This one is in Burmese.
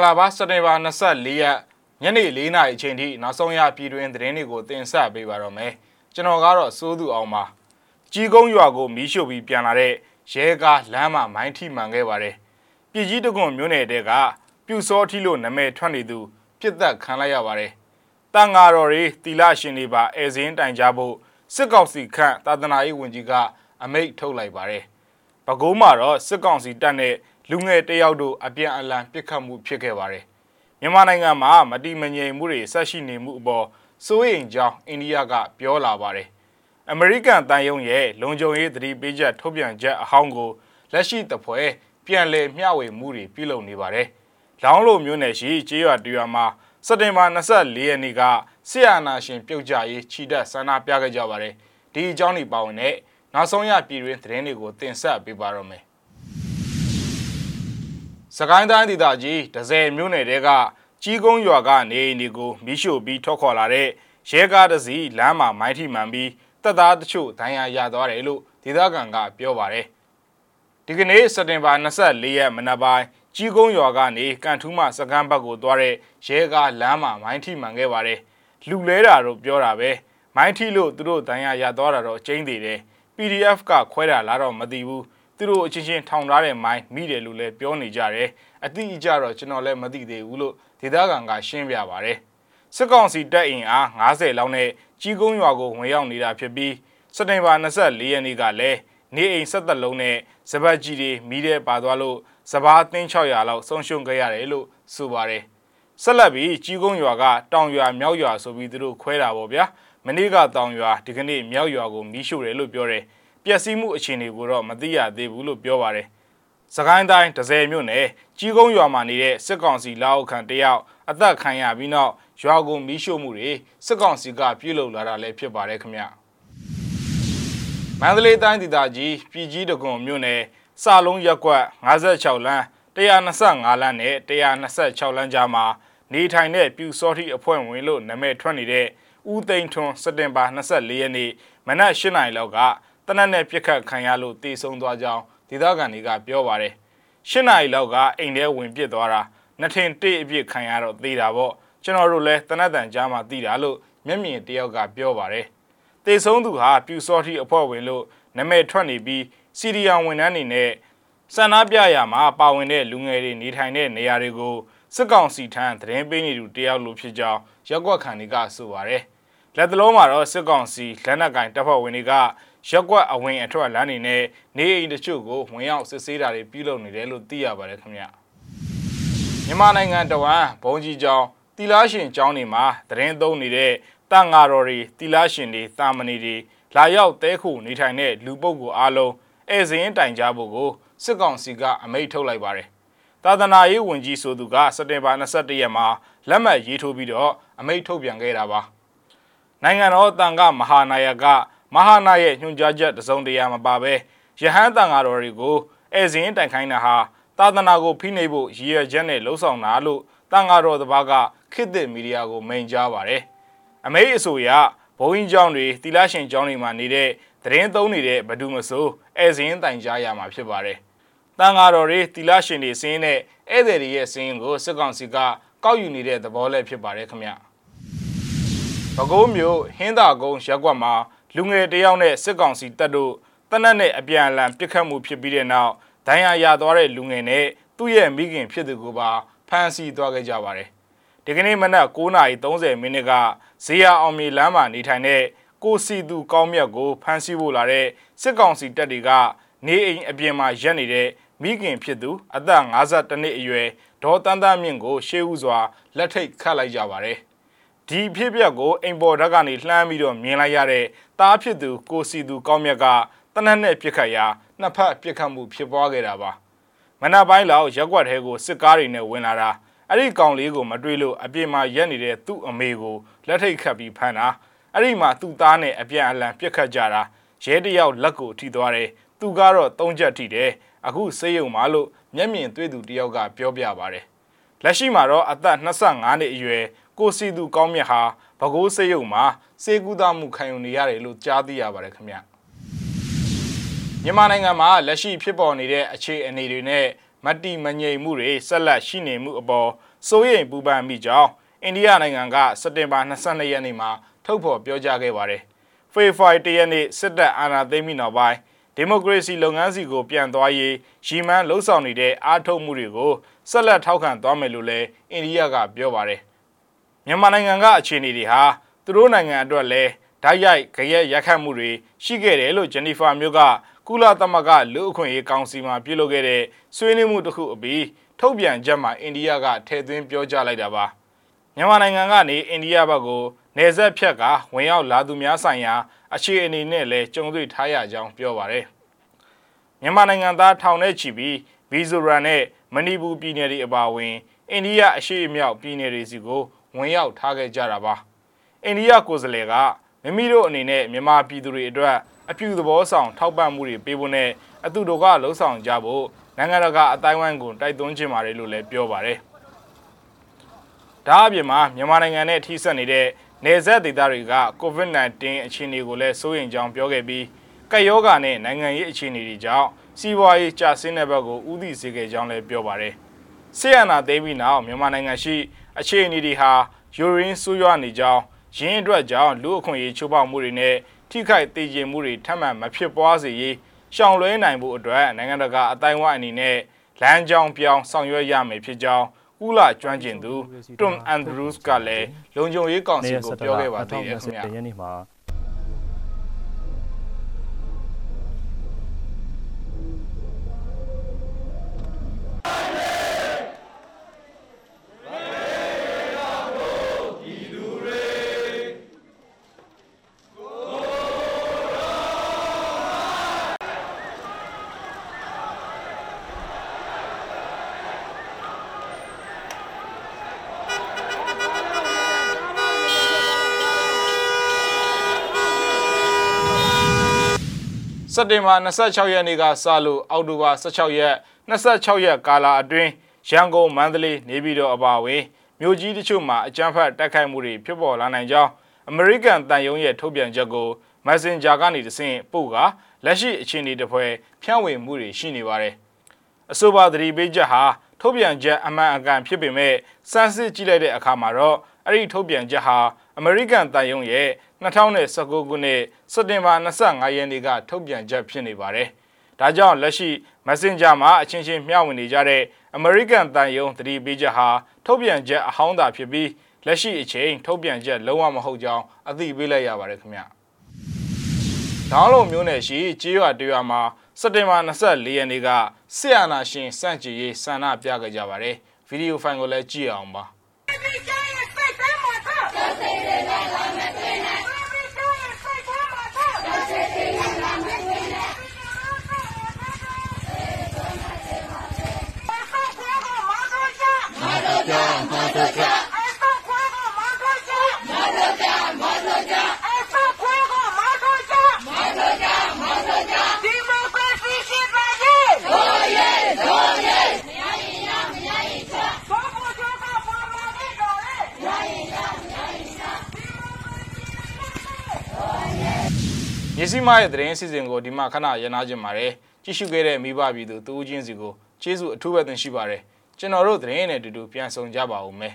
င်္ဂလာပါစက်တင်ဘာ24ရက်ညနေ4နာရီအချိန်ထိနောက်ဆုံးရပြည်တွင်သတင်းတွေကိုတင်ဆက်ပေးပါတော့မယ်ကျွန်တော်ကတော့စိုးသူအောင်ပါကြီးကုန်းရွာကိုမီးရှို့ပြီးပြန်လာတဲ့ရဲကားလမ်းမှာမိုင်းထိမှန်ခဲ့ပါတယ်ပြည်ကြီးတကွန်မြို့နယ်တဲကပြူစောထီလို့နာမည်ထွက်နေသူပြစ်သက်ခံလိုက်ရပါတယ်တန်ဃာတော်တွေတီလာရှင်တွေပါအဲစင်းတိုင်ကြဖို့စစ်ကောင်စီခန့်သာသနာရေးဝန်ကြီးကအမိန့်ထုတ်လိုက်ပါတယ်။ပဲခူးမှာတော့စစ်ကောင်စီတပ်နဲ့ လူငယ်တယောက်တို့အပြန်အလှန်ပစ်ခတ်မှုဖြစ်ခဲ့ပါတယ်။မြန်မာနိုင်ငံမှာမတိမငြိမ်မှုတွေဆက်ရှိနေမှုအပေါ်စိုးရိမ်ကြောင်းအိန္ဒိယကပြောလာပါတယ်။အမေရိကန်တန်ယုံရဲ့လုံခြုံရေးသတိပေးချက်ထုတ်ပြန်ချက်အဟောင်းကိုလက်ရှိတပွဲပြန်လည်မျှဝေမှုတွေပြုလုပ်နေပါတယ်။လောင်းလိုမျိုးနယ်ရှိကျေးရွာတရွာမှာစက်တင်ဘာ24ရက်နေ့ကဆီယနာရှင်ပြုတ်ကြရေးခြိတက်ဆန္ဒပြခဲ့ကြပါတယ်။ဒီအကြောင်းတွေပါဝင်တဲ့နောက်ဆုံးရပြည်တွင်သတင်းတွေကိုတင်ဆက်ပေးပါတော့မယ်။ စကိုင်းတိုင်းဒေသကြီးဒဇယ်မြို့နယ်တဲကကြီးကုန်းရွာကနေအိမ်တွေကိုမိရှို့ပြီးထွက်ခွာလာတဲ့ရဲကားတစ်စီးလမ်းမှာမိုင်းထိမှန်ပြီးတပ်သားတချို့ဒဏ်ရာရသွားတယ်လို့ဒေသခံကပြောပါတယ်။ဒီကနေ့စက်တင်ဘာ24ရက်မနက်ပိုင်းကြီးကုန်းရွာကနေကန်ထူးမှစကမ်းဘက်ကိုသွားတဲ့ရဲကားလမ်းမှာမိုင်းထိမှန်ခဲ့ပါတယ်။လူလဲတာတော့ပြောတာပဲ။မိုင်းထိလို့သူတို့ဒဏ်ရာရသွားတာတော့ကျင်းသေးတယ်။ PDF ကခွဲတာလားတော့မသိဘူး သူတို့အချင်းချင်းထောင်ထားတဲ့မိုင်းမိတယ်လို့လည်းပြောနေကြတယ်အတိအကျတော့ကျွန်တော်လည်းမသိသေးဘူးလို့ဒေသခံကရှင်းပြပါတယ်စစ်ကောင်စီတပ်အင်အား90လောက်နဲ့ကြီးကုန်းရွာကိုဝင်ရောက်နေတာဖြစ်ပြီးစက်တင်ဘာ24ရက်နေ့ကလည်းနေအိမ်ဆက်သက်လုံးနဲ့စပတ်ကြီးတွေမိတဲ့ပါသွားလို့စဘာအသင်း600လောက်ဆုံးရှုံးခဲ့ရတယ်လို့ဆိုပါတယ်ဆက်လက်ပြီးကြီးကုန်းရွာကတောင်ရွာမြောက်ရွာဆိုပြီးသူတို့ခွဲတာပေါ့ဗျာမနေ့ကတောင်ရွာဒီကနေ့မြောက်ရွာကိုမီးရှို့တယ်လို့ပြောတယ် ပျက်စီးမှုအခြေအနေကိုတော့မသိရသေးဘူးလို့ပြောပါတယ်စကိုင်းတိုင်းဒဇယ်မြို့နယ်ကြီးကုန်းရွာမှာနေတဲ့စစ်ကောင်စီလက်အောက်ခံတယောက်အသက်ခံရပြီးနောက်ရွာကိုမီးရှို့မှုတွေစစ်ကောင်စီကပြုလုပ်လာတာလည်းဖြစ်ပါတယ်ခင်ဗျမန္တလေးတိုင်းဒေသကြီးပြည်ကြီးတကွန်မြို့နယ်စလုံးရက်ကွက်56လမ်း125လမ်းနဲ့126လမ်းကြားမှာနေထိုင်တဲ့ပြူစောတိအဖွဲ့ဝင်လို့နာမည်ထွက်နေတဲ့ဦးသိန်းထွန်းစက်တင်ဘာ24ရက်နေ့မနက်8:00နာရီလောက်က တနက်နဲ့ပြစ်ခတ်ခံရလို့တေဆုံးသွားကြောင်းဒေသခံတွေကပြောပါတယ်။8နာရီလောက်ကအိမ်ထဲဝင်ပစ်သွားတာနှစ်ထင်တိအပြစ်ခံရတော့သေးတာပေါ့ကျွန်တော်တို့လည်းတနက်တန်ကြားမှာသိတာလို့မျက်မြင်တယောက်ကပြောပါတယ်။တေဆုံးသူဟာပြူစောတိအဖွဲ့ဝင်လို့နာမည်ထွက်နေပြီးစီရီယံဝန်ထမ်းတွေနဲ့စန္ဒပြရာမှာပါဝင်တဲ့လူငယ်တွေနေထိုင်တဲ့နေရာတွေကိုစစ်ကောင်စီထံသတင်းပေးနေသူတယောက်လိုဖြစ်ကြောင်းရက်ကွက်ခံတွေကဆိုပါတယ်။လက်တလုံးမှာတော့စစ်ကောင်စီလက်နက်ကင်တပ်ဖွဲ့ဝင်တွေက ရက်ကွက်အဝင်အထွက်လမ်းတွေနဲ့နေအိမ်တချို့ကိုဝင်ရောက်စစ်ဆေးတာတွေပြုလုပ်နေတယ်လို့သိရပါတယ်ခင်ဗျမြန်မာနိုင်ငံတဝမ်းဘုံကြီးကျောင်းတီလာရှင်ကျောင်းတွေမှာသတင်းသုံးနေတဲ့တန်ဃာတော်တွေတီလာရှင်တွေတာမဏေတွေလာရောက်တဲခုနေထိုင်တဲ့လူပုဂ္ဂိုလ်အားလုံးဧည့်စင်းတိုင်ကြဖို့ကိုစစ်ကောင်စီကအမိန့်ထုတ်လိုက်ပါတယ်သာသနာရေးဝန်ကြီးဆိုသူကစက်တင်ဘာ22ရက်မှာလက်မှတ်ရေးထိုးပြီးတော့အမိန့်ထုတ်ပြန်ခဲ့တာပါနိုင်ငံတော်တန်ခမဟာနာယက မဟာနာရဲ့ညွှန်ကြားချက်တစုံတရာမပါဘဲယဟန်တန်ဃာတော်တွေကိုဧဇင်းတိုင်ခိုင်းတာဟာသာသနာကိုဖိနှိပ်ဖို့ရည်ရွယ်ချက်နဲ့လှုံ့ဆော်တာလို့တန်ဃာတော်တစ်ပါးကခေတ်သစ်မီဒီယာကိုမိန်ကြားပါတယ်။အမေအဆိုအရဘုံကြီးကျောင်းတွေတီလာရှင်ကျောင်းတွေမှာနေတဲ့သတင်းသုံးနေတဲ့ဘဒုမဆိုးဧဇင်းတိုင်ကြားရမှာဖြစ်ပါတယ်။တန်ဃာတော်တွေတီလာရှင်တွေစင်းနဲ့ဧည့်သည်တွေရဲ့စင်းကိုစစ်ကောင်စီကကောက်ယူနေတဲ့သဘောလည်းဖြစ်ပါတယ်ခင်ဗျ။ပဲခူးမြို့ဟင်းသာကုန်းရက်ကွက်မှာ လူငယ်တယောက်နဲ့စစ်ကောင်စီတပ်တို့တနက်နဲ့အပြန်အလှန်ပစ်ခတ်မှုဖြစ်ပြီးတဲ့နောက်ဒဏ်ရာရသွားတဲ့လူငယ်နဲ့သူ့ရဲ့မိခင်ဖြစ်သူကိုပါဖမ်းဆီးသွားခဲ့ကြပါတယ်။ဒီကနေ့မနက်9:30မိနစ်ကဇေယျအောင်မြေလမ်းမှာနေထိုင်တဲ့ကိုစီသူကောင်းမြတ်ကိုဖမ်းဆီးဖို့လာတဲ့စစ်ကောင်စီတပ်တွေကနေအိမ်အပြင်မှာရက်နေတဲ့မိခင်ဖြစ်သူအသက်52နှစ်အရွယ်ဒေါ်တန်းတန်းမြင့်ကိုရှေးဥစွာလက်ထိတ်ခတ်လိုက်ကြပါတယ်။ဒီဖြစ်ပျက်ကိုအိမ်ပေါ်ဓာတ်ကနေလှမ်းပြီးတော့မြင်လိုက်ရတဲ့ တားဖြစ်သူကိုစီသူကောင်းမြတ်ကတနက်နဲ့ပြစ်ခတ်ရာနှစ်ဖက်ပြစ်ခတ်မှုဖြစ်ပွားခဲ့တာပါမနက်ပိုင်းလောက်ရက်ွက်ထဲကိုစစ်ကားတွေနဲ့ဝင်လာတာအဲ့ဒီကောင်လေးကိုမတွေ့လို့အပြင်မှာရက်နေတဲ့သူ့အမေကိုလက်ထိတ်ခတ်ပြီးဖမ်းတာအဲ့ဒီမှာသူ့သားနဲ့အပြန်အလှန်ပြစ်ခတ်ကြတာရဲတယောက်လက်ကိုထိသွားတယ်သူကတော့သုံးချက်ထိတယ်အခုဆေးရုံမှာလို့မျက်မြင်တွေ့သူတယောက်ကပြောပြပါတယ်လက်ရှိမှာတော့အသက်25နှစ်အရွယ်ကိုစီသူကောင်းမြတ်ဟာဘကိုးစေယုံမှာ စေကူတာမှုခံယူနေရတယ်လို့ကြားသိရပါတယ်ခင်ဗျမြန်မာနိုင်ငံမှာလက်ရှိဖြစ်ပေါ်နေတဲ့အခြေအနေတွေနဲ့မတိမငြိမ်မှုတွေဆက်လက်ရှိနေမှုအပေါ်စိုးရိမ်ပူပန်မိကြောင်းအိန္ဒိယနိုင်ငံကစက်တင်ဘာ22ရက်နေ့မှာထုတ်ဖော်ပြောကြားခဲ့ပါတယ်။ဖေဖော်ဝါရီလရက်နေ့စစ်တပ်အာဏာသိမ်းပြီးနောက်ပိုင်းဒီမိုကရေစီလုပ်ငန်းစီကိုပြန်သွားရေးရည်မှန်းလှုံ့ဆော်နေတဲ့အားထုတ်မှုတွေကိုဆက်လက်ထောက်ခံသွားမယ်လို့လည်းအိန္ဒိယကပြောပါတယ်။မြန်မာနိုင်ငံကအခြေအနေတွေဟာ သူတို့နိုင်ငံအတွက်လည်းဓာတ်ရိုက်ကြရက်ရက်ခတ်မှုတွေရှိခဲ့တယ်လို့ဂျနီဖာမြို့ကကုလသမဂ္ဂလူ့အခွင့်အရေးကောင်စီမှာပြုလုပ်ခဲ့တဲ့ဆွေးနွေးမှုတစ်ခုအပြီးထုတ်ပြန်ချက်မှာအိန္ဒိယကထည့်သွင်းပြောကြားလိုက်တာပါမြန်မာနိုင်ငံကနေအိန္ဒိယဘက်ကိုနေဆက်ဖြတ်ကဝင်ရောက်လာသူများဆိုင်ရာအခြေအနေနဲ့လည်းကြုံတွေ့ထားရကြောင်းပြောပါတယ်မြန်မာနိုင်ငံသားထောင်ထဲချီပြီးဗီဇိုရန်နဲ့မဏိပူပြည်နယ်တွေအပါအဝင်အိန္ဒိယအရှေ့အမြောက်ပြည်နယ်တွေစီကိုဝင်ရောက်ထားခဲ့ကြတာပါ အိန္ဒိယကိုယ်စားလှယ်ကမိမိတို့အနေနဲ့မြန်မာပြည်သူတွေအတွက်အပြူသဘောဆောင်ထောက်ပံ့မှုတွေပေးဖို့နဲ့အတူတကလှုံ့ဆော်ကြဖို့နိုင်ငံတကာအတိုင်းဝိုင်းကိုတိုက်တွန်းခြင်းပါတယ်လို့လည်းပြောပါတယ်။ဒါအပြင်မှာမြန်မာနိုင်ငံနဲ့ထိစပ်နေတဲ့နေဆက်ဒေသတွေက COVID-19 အခြေအနေကိုလည်းစိုးရိမ်ကြောင်းပြောခဲ့ပြီးကပ်ရောဂါနဲ့နိုင်ငံရေးအခြေအနေတွေကြောင့်စီးပွားရေးကျဆင်းတဲ့ဘက်ကိုဥသိစေခဲ့ကြောင်းလည်းပြောပါတယ်။ဆီယနာသိမ်းပြီးနောက်မြန်မာနိုင်ငံရှိအခြေအနေတွေဟာယူရင်းဆူးရွားနေကြောင်း ရင်းအတွက်ကြောင့်လူအခွင့်အရေးချိုးဖောက်မှုတွေနဲ့ထိခိုက်ဒေကျေမှုတွေထပ်မံမဖြစ်ပွားစေရေးရှောင်လွှဲနိုင်ဖို့အတွက်နိုင်ငံတကာအတိုင်းအဝိုင်းအနေနဲ့လမ်းကြောင်းပြောင်းဆောင်ရွက်ရမယ်ဖြစ်ကြောင်းကုလကျွမ်းကျင်သူတွမ်အန်ဒရူးစ်ကလည်းလုံခြုံရေးကောင်စီကိုပြောခဲ့ပါသေးတယ်ခင်ဗျာ က်နေ့မှာစက်တင်ဘာ26ရက်နေ့ကစလို့အောက်တိုဘာ16ရက်26ရက်ကာလအတွင်းရန်ကုန်မန္တလေးနေပြည်တော်အပါအဝင်မြို့ကြီးတချို့မှာအကြမ်းဖက်တိုက်ခိုက်မှုတွေဖြစ်ပေါ်လာနိုင်ကြောင်းအမေရိကန်တန်ယုံရဲ့ထုတ်ပြန်ချက်ကို Messenger ကနေတဆင့်ပို့ကလက်ရှိအခြေအနေတစ်ဖွဲဖြန့်ဝေမှုတွေရှိနေပါတယ်။အဆိုပါသတိပေးချက်ဟာထုတ်ပြန်ချက်အမှန်အကန်ဖြစ်ပေမဲ့စမ်းစစ်ကြည့်လိုက်တဲ့အခါမှာတော့အဲ့ဒီထုတ်ပြန်ချက်ဟာအမေရိကန်တန်ယုံရဲ့ 2019ခုနှစ်စက်တင်ဘာ25ရက်နေ့ကထုတ်ပြန်ချက်ဖြစ်နေပါတယ်။ဒါကြောင့်လက်ရှိ Messenger မှာအချင်းချင်းမျှဝေနေကြတဲ့ American တန်ယုံသတိပေးချက်ဟာထုတ်ပြန်ချက်အဟောင်းသာဖြစ်ပြီးလက်ရှိအချိန်ထုတ်ပြန်ချက်လုံးဝမဟုတ်ကြောင်းအသိပေးလိုက်ရပါတယ်ခင်ဗျ။ဒေါင်းလုံးမျိုးနယ်ရှိကြေးရွာတရွာမှာစက်တင်ဘာ24ရက်နေ့ကဆီယနာရှင်စန့်ကြည်ရေးဆန္ဒပြခဲ့ကြပါတယ်။ဗီဒီယိုဖိုင်ကိုလည်းကြည့်အောင်ပါ။ စီမရဲ့သတင်းအစီအစဉ်ကိုဒီမှာခဏရနာခြင်းပါတယ်ကြည့်ရှုခဲ့တဲ့မိဘပြည်သူတူးချင်းစီကိုကျေးဇူးအထူးပဲတင်ရှိပါတယ်ကျွန်တော်တို့သတင်းနဲ့အတူတူပြန်ဆောင်ကြပါဦးမယ်